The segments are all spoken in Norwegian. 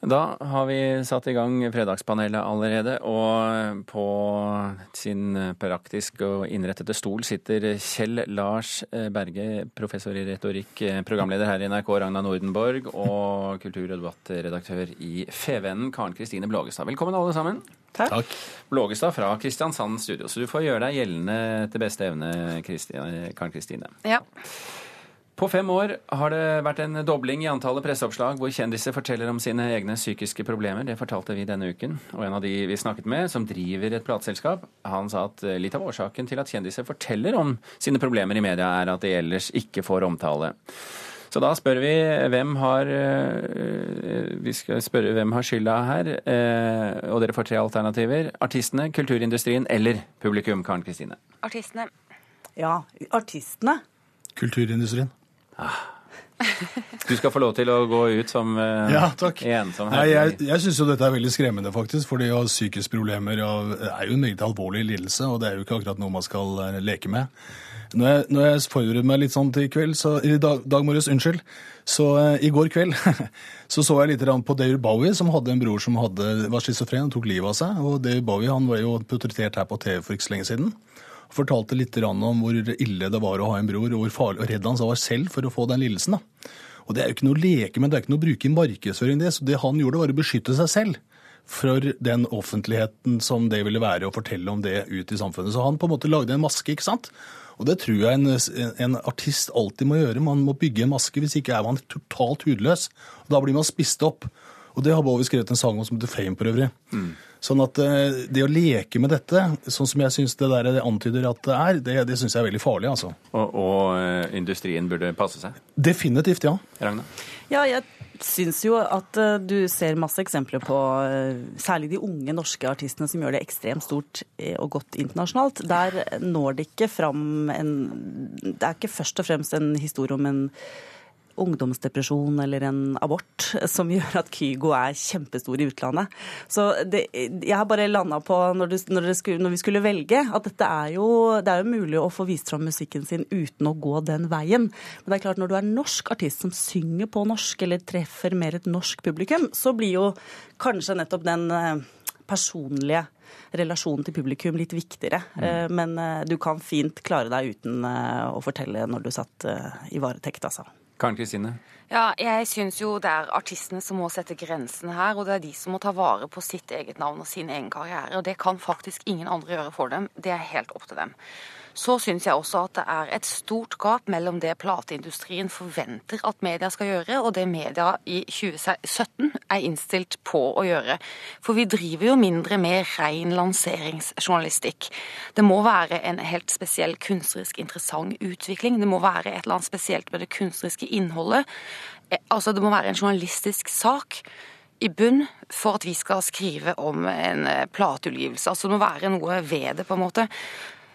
Da har vi satt i gang Fredagspanelet allerede, og på sin praktisk og innrettede stol sitter Kjell Lars Berge, professor i retorikk, programleder her i NRK, Ragna Nordenborg, og kultur- og debattredaktør i Fevennen, Karen Kristine Blågestad. Velkommen alle sammen. Takk. Blågestad fra Kristiansand studio, så du får gjøre deg gjeldende til beste evne, Karen Kristine. Ja. På fem år har det vært en dobling i antallet presseoppslag hvor kjendiser forteller om sine egne psykiske problemer. Det fortalte vi denne uken. Og en av de vi snakket med, som driver et plateselskap, han sa at litt av årsaken til at kjendiser forteller om sine problemer i media, er at de ellers ikke får omtale. Så da spør vi hvem har Vi skal spørre hvem har skylda her. Og dere får tre alternativer. Artistene, kulturindustrien eller publikum, Karen Kristine? Artistene. Ja, artistene. Kulturindustrien. Du skal få lov til å gå ut som uh, ja, takk. ensom. Nei, jeg jeg syns jo dette er veldig skremmende, faktisk. For det å ha psykiske problemer er jo en meget alvorlig lidelse, og det er jo ikke akkurat noe man skal leke med. Når jeg, når jeg forberedte meg litt sånn til kveld, så, i dag, dag morges, unnskyld, så uh, i går kveld så så jeg litt på David Bowie, som hadde en bror som hadde, var schizofren og tok livet av seg. Og David Bowie han var jo portrettert her på TV for ikke så lenge siden fortalte litt om hvor ille det var å ha en bror, og hvor farlig og redd han var selv for å få den lidelsen. Og Det er jo ikke noe å leke med, det er ikke noe å bruke i markedsføring. Det så det han gjorde, var å beskytte seg selv for den offentligheten som det ville være å fortelle om det ut i samfunnet. Så han på en måte lagde en maske, ikke sant? Og det tror jeg en, en artist alltid må gjøre. Man må bygge en maske, hvis ikke er man totalt hudløs. Og Da blir man spist opp. Og det har Bowie skrevet en sang om som heter Fame, for øvrig. Mm. Sånn at det å leke med dette, sånn som jeg syns det der det antyder at det er, det, det syns jeg er veldig farlig, altså. Og, og, industrien burde passe seg? Definitivt, ja. Ragna? Ja, jeg syns jo at du ser masse eksempler på særlig de unge norske artistene som gjør det ekstremt stort og godt internasjonalt. Der når det ikke fram en Det er ikke først og fremst en historie om en ungdomsdepresjon eller en abort som gjør at Kygo er kjempestor i utlandet. Så det, jeg har bare landa på, når, du, når, skulle, når, vi skulle velge, at dette er jo, det er jo mulig å få vist fram musikken sin uten å gå den veien. Men det er klart, når du er norsk artist som synger på norsk, eller treffer mer et norsk publikum, så blir jo kanskje nettopp den personlige relasjonen til publikum litt viktigere. Mm. Men du kan fint klare deg uten å fortelle når du satt i varetekt, altså. Karen Kristine? Ja, jeg syns jo det er artistene som må sette grensene her. Og det er de som må ta vare på sitt eget navn og sin egen karriere. Og det kan faktisk ingen andre gjøre for dem. Det er helt opp til dem. Så syns jeg også at det er et stort gap mellom det plateindustrien forventer at media skal gjøre, og det media i 2017 er innstilt på å gjøre. For vi driver jo mindre med ren lanseringsjournalistikk. Det må være en helt spesiell kunstnerisk interessant utvikling. Det må være et eller annet spesielt med det kunstneriske innholdet. Altså, det må være en journalistisk sak i bunn for at vi skal skrive om en plateutgivelse. Altså, det må være noe ved det, på en måte.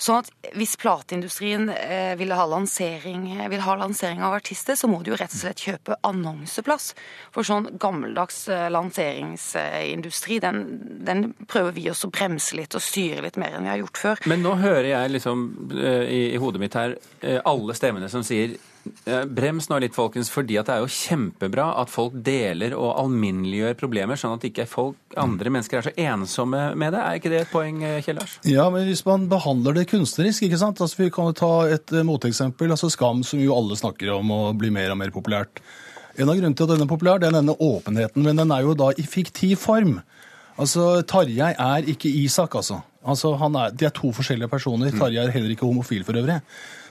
Sånn at hvis plateindustrien eh, vil, ha lansering, vil ha lansering av artister, så må de jo rett og slett kjøpe annonseplass. For sånn gammeldags eh, lanseringsindustri, den, den prøver vi også å bremse litt og styre litt mer enn vi har gjort før. Men nå hører jeg liksom eh, i, i hodet mitt her alle stemmene som sier Brems nå litt, folkens, fordi at det er jo kjempebra at folk deler og alminneliggjør problemer, sånn at ikke folk, andre mennesker er så ensomme med det. Er ikke det et poeng, Kjell Lars? Ja, men hvis man behandler det kunstnerisk, ikke sant. Altså, vi kan jo ta et moteksempel. altså Skam, som jo alle snakker om og blir mer og mer populært. En av grunnene til at den er populær, det er denne åpenheten, men den er jo da i fiktiv form. Altså, Tarjei er ikke Isak, altså. Altså er, de er to forskjellige personer. Tarjei er heller ikke homofil for øvrig.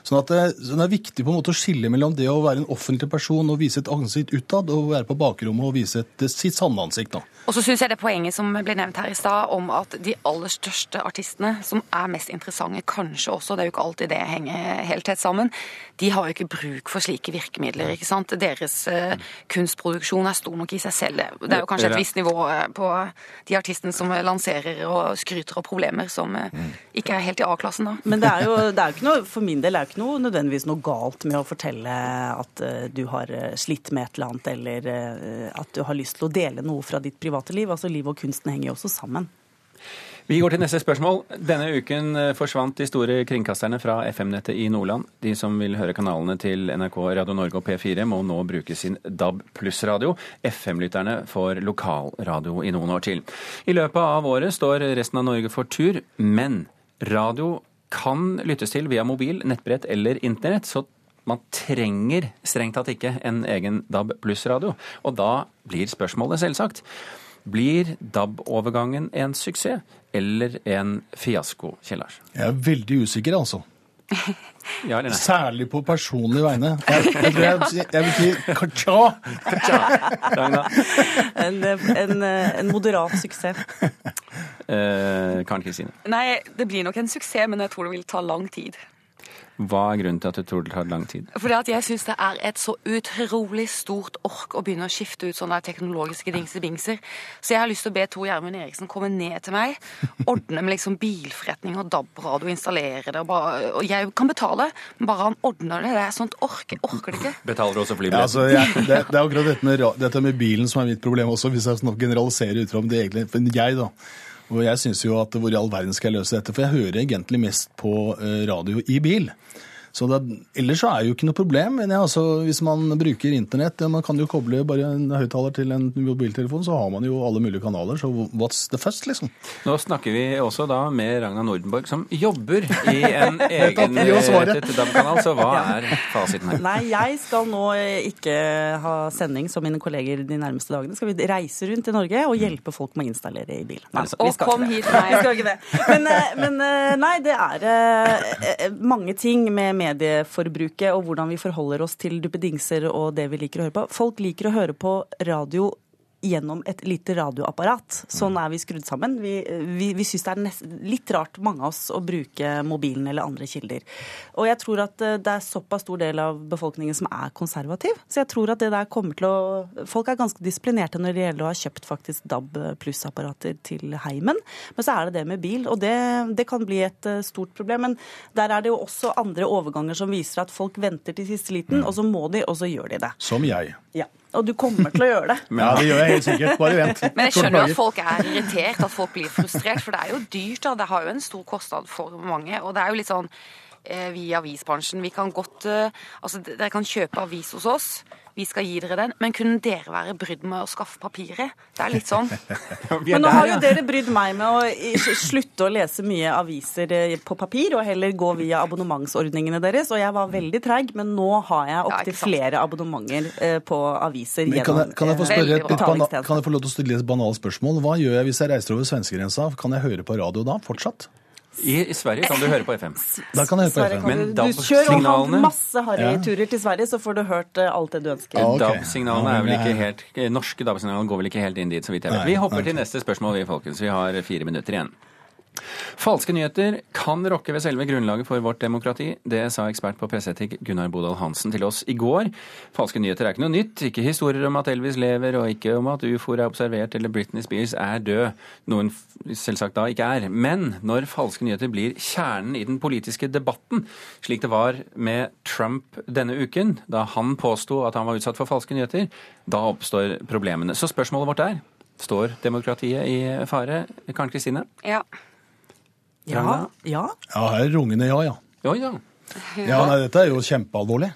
Sånn at det, så det, er viktig på en måte å skille mellom det å være en offentlig person og vise et ansikt utad, og være på bakrommet og vise et, sitt sanne ansikt. da. Og så syns jeg det poenget som ble nevnt her i stad, om at de aller største artistene, som er mest interessante, kanskje også, det er jo ikke alltid det henger helt tett sammen, de har jo ikke bruk for slike virkemidler. ikke sant? Deres uh, kunstproduksjon er stor nok i seg selv. Det er jo kanskje et visst nivå på de artistene som lanserer og skryter av problemer som uh, ikke er helt i A-klassen, da. Men det er jo det er ikke noe, for min del er det ikke noe, nødvendigvis noe galt med å fortelle at uh, du har slitt med et eller annet, eller at du har lyst til å dele noe fra ditt private liv. Altså Liv og kunsten henger jo også sammen. Vi går til neste spørsmål. Denne uken eh, forsvant de store kringkasterne fra FM-nettet i Nordland. De som vil høre kanalene til NRK, Radio Norge og P4 må nå bruke sin DAB pluss-radio. FM-lytterne får lokalradio i noen år til. I løpet av året står resten av Norge for tur, men radio kan lyttes til via mobil, nettbrett eller internett. så man trenger strengt tatt ikke en egen DAB pluss-radio. Og da blir spørsmålet selvsagt blir DAB-overgangen en suksess eller en fiasko, Kjell Lars? Jeg er veldig usikker, altså. Ja eller nei? Særlig på personlige vegne. Jeg, jeg, tror jeg, jeg vil si ka-tja! En, en, en moderat suksess. Eh, Karen Kristine, Nei, det blir nok en suksess, men jeg tror det vil ta lang tid. Hva er grunnen til at du tror det tar lang tid? Fordi at jeg syns det er et så utrolig stort ork å begynne å skifte ut sånne teknologiske dingsebingser. Så jeg har lyst til å be Tor Gjermund Eriksen komme ned til meg, ordne med liksom bilforretning og DAB-radio, installere det, og, bare, og jeg kan betale, men bare han ordner det. Det er sånt ork. Jeg orker det ikke. Betaler du også Ja, altså, jeg, det, det er akkurat dette med, dette med bilen som er mitt problem også, hvis jeg generaliserer ut fra om det egentlig Men jeg, da. Og jeg syns jo at hvor i all verden skal jeg løse dette? For jeg hører egentlig mest på eh, radio i bil. Så da, ellers så er det jo ikke noe problem. Men jeg, altså, hvis man bruker internett, ja, man kan jo koble bare en høyttaler til en mobiltelefon, så har man jo alle mulige kanaler. Så what's the fuss, liksom? Nå snakker vi også da med Ragna Nordenborg, som jobber i en egen DAB-kanal. Så hva er fasiten her? Nei, jeg skal nå eh, ikke ha sending som mine kolleger de nærmeste dagene. Skal vi reise rundt i Norge og hjelpe folk med å installere i bil. Nei, Og kom hit, Vi nei. skal ikke det. Men, eh, men eh, nei, det er eh, eh, mange ting med medieforbruket og hvordan vi forholder oss til duppedingser og det vi liker å høre på. Folk liker å høre på radio gjennom et lite radioapparat. Sånn er vi skrudd sammen. Vi, vi, vi syns det er nest, litt rart, mange av oss, å bruke mobilen eller andre kilder. Og jeg tror at eh, det er såpass stor del av befolkningen som er konservativ. Så jeg tror at det der kommer til å Folk er ganske disiplinerte når det gjelder å ha kjøpt faktisk DAB pluss-apparater til heimen. Men så er det det med bil, og det, det kan bli et eh, stort problem. Men der er det jo også andre overganger som viser at folk venter til siste liten, og så må de, og så gjør de det. Som jeg. Ja. Og du kommer til å gjøre det. Ja, det gjør jeg helt sikkert. Bare vent. Men jeg skjønner jo at folk er irritert, at folk blir frustrert, for det er jo dyrt. da. Det har jo en stor kostnad for mange. Og det er jo litt sånn vi i avisbransjen, vi kan godt eh, Altså, dere kan kjøpe avis hos oss. Vi skal gi dere den, men kunne dere være brydd med å skaffe papiret? Det er litt sånn. Er Men nå der, har jo dere brydd meg med å slutte å lese mye aviser eh, på papir, og heller gå via abonnementsordningene deres. Og jeg var veldig treig, men nå har jeg opptil ja, flere abonnementer eh, på aviser Men kan, gjennom jeg, kan, jeg få eh, spørre et, litt kan jeg få lov til å stille et banalt spørsmål? Hva gjør jeg hvis jeg reiser over svenskegrensa? Kan jeg høre på radio da, fortsatt? I, I Sverige kan du høre på FM. Da kan jeg høre på Sverige FM. Men du, du kjør og har masse harryturer til Sverige, så får du hørt eh, alt det du ønsker. Ah, okay. DAB-signalene er vel ikke helt Norske DAB-signalene går vel ikke helt inn dit, så vidt jeg vet. Vi hopper til neste spørsmål, vi, folkens. Vi har fire minutter igjen. Falske nyheter kan rokke ved selve grunnlaget for vårt demokrati. Det sa ekspert på presseetikk Gunnar Bodal Hansen til oss i går. Falske nyheter er ikke noe nytt. Ikke historier om at Elvis lever, og ikke om at ufoer er observert eller Britney Spears er død. Noen hun selvsagt da ikke er. Men når falske nyheter blir kjernen i den politiske debatten, slik det var med Trump denne uken, da han påsto at han var utsatt for falske nyheter, da oppstår problemene. Så spørsmålet vårt er Står demokratiet i fare? Karen Kristine? Ja. Ja, ja. Ja, her er rungende ja, ja. Ja, ja. Ja, nei, Dette er jo kjempealvorlig.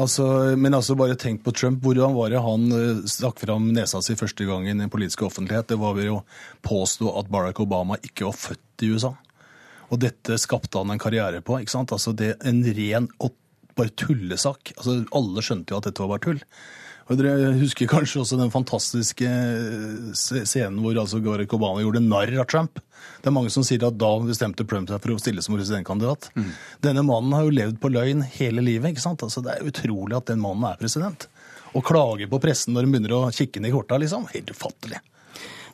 Altså, men altså bare tenk på Trump. Hvordan var det han eh, stakk fram nesa si første gangen i den politiske offentlighet? Det var ved å påstå at Barack Obama ikke var født i USA. Og dette skapte han en karriere på. ikke sant? Altså det er En ren og bare tullesak. Altså Alle skjønte jo at dette var bare tull. Dere husker kanskje også den fantastiske eh, scenen hvor altså Barack Obama gjorde narr av Trump. Det er mange som sier at da bestemte Trump seg for å stille som presidentkandidat. Denne mannen har jo levd på løgn hele livet. ikke sant? Altså Det er utrolig at den mannen er president. Å klage på pressen når de begynner å kikke ned i korta, liksom. Helt ufattelig.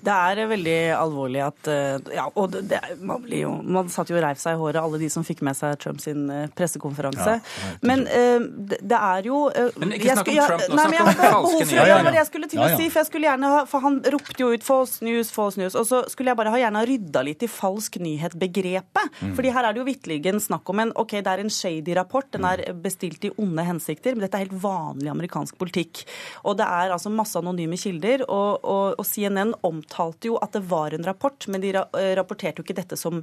Det er veldig alvorlig at eh, Ja, og det, det, man, blir jo, man satt jo og reiv seg i håret, alle de som fikk med seg Trump sin eh, pressekonferanse. Ja, men uh, det, er jo uh, Men ikke snakk om Trump nå, nei, snakk men jeg om falske behov for- nyheter. Ja, det jeg skulle til å ja. si, for jeg skulle gjerne ha For han ropte jo ut 'false news', 'false news', og så skulle jeg bare ha gjerne ha rydda litt i falsk nyhet-begrepet. Mm. Fordi her er det jo vitterlig snakk om en OK, det er en shady rapport, den er bestilt i onde hensikter, men dette er helt vanlig amerikansk politikk. Og det er altså masse anonyme kilder, og, og, og CNN omtaler omtalte jo at det var en rapport, men de rapporterte jo ikke dette som,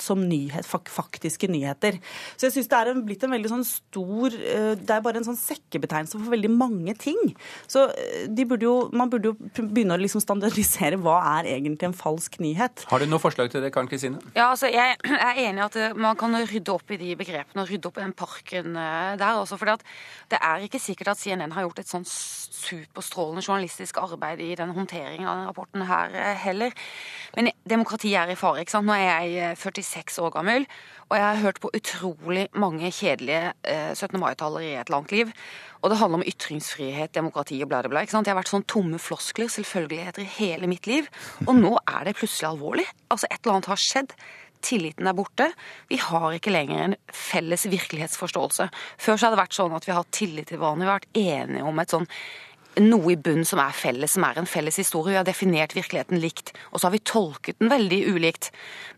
som nyhet, faktiske nyheter. Så jeg syns det er en, blitt en veldig sånn stor Det er bare en sånn sekkebetegnelse for veldig mange ting. Så burde jo, man burde jo begynne å liksom standardisere hva er egentlig en falsk nyhet. Har du noe forslag til det, Karen Kristine? Ja, altså jeg er enig i at man kan rydde opp i de begrepene og rydde opp i den parken der også. For det er ikke sikkert at CNN har gjort et sånn superstrålende journalistisk arbeid i den håndteringen av denne rapporten her eh, heller. Men demokratiet er i fare. ikke sant? Nå er jeg 46 eh, år gammel, og jeg har hørt på utrolig mange kjedelige 17. Eh, mai-taler i et langt liv. Og det handler om ytringsfrihet, demokrati og bla, bla. Ikke sant? Jeg har vært sånn tomme floskler, selvfølgeligheter, i hele mitt liv. Og nå er det plutselig alvorlig. Altså, et eller annet har skjedd. Tilliten er borte. Vi har ikke lenger en felles virkelighetsforståelse. Før så har det vært sånn at vi har hatt tillit til hverandre, vi har vært enige om et sånn noe i bunn som er felles, som er en felles historie. Vi har definert virkeligheten likt, og så har vi tolket den veldig ulikt.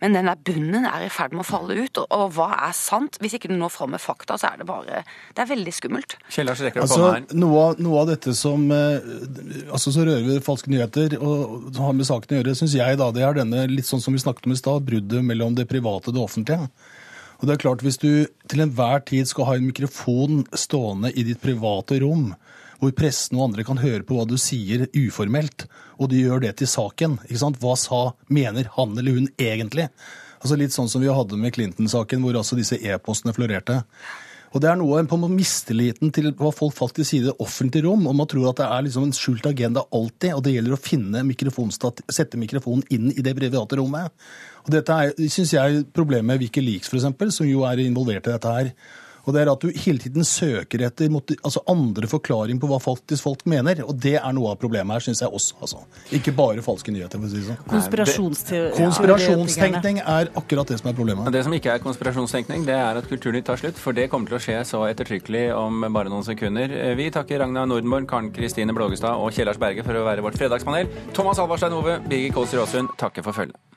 Men denne bunnen er i ferd med å falle ut, og, hva er sant? Hvis ikke du når fram med fakta, så er det bare Det er veldig skummelt. Kjell Lars rekker altså, her. Noe av, noe av dette som eh, altså så rører vi falske nyheter og som har med saken å gjøre, syns jeg da det er denne, litt sånn som vi snakket om i stad, bruddet mellom det private og det offentlige. Og det er klart, Hvis du til enhver tid skal ha en mikrofon stående i ditt private rom, hvor pressen og andre kan høre på hva du sier uformelt, og du gjør det til saken. ikke sant? Hva sa, mener han eller hun egentlig? Altså Litt sånn som vi hadde med Clinton-saken, hvor altså disse e-postene florerte. Og Det er noe på mistilliten til hva folk faktisk sier i det offentlige rom. og Man tror at det er liksom en skjult agenda alltid, og det gjelder å finne sette mikrofonen inn i det private rommet. Og Dette er, syns jeg, problemet med Wikileaks, f.eks., som jo er involvert i dette her. Og det er at du hele tiden søker etter altså andre forklaring på hva faktisk folk mener. Og det er noe av problemet her, syns jeg også. Altså. Ikke bare falske nyheter. for å si det sånn. Konspirasjonstenkning er akkurat det som er problemet. Det som ikke er konspirasjonstenkning, det er at Kulturnytt tar slutt. For det kommer til å skje så ettertrykkelig om bare noen sekunder. Vi takker Ragna Nordenborg, Karen Kristine Blågestad og Kjellars Berge for å være vårt fredagspanel. Thomas Alvarstein Ove, Birger Kålsrud Råsund takker for følget.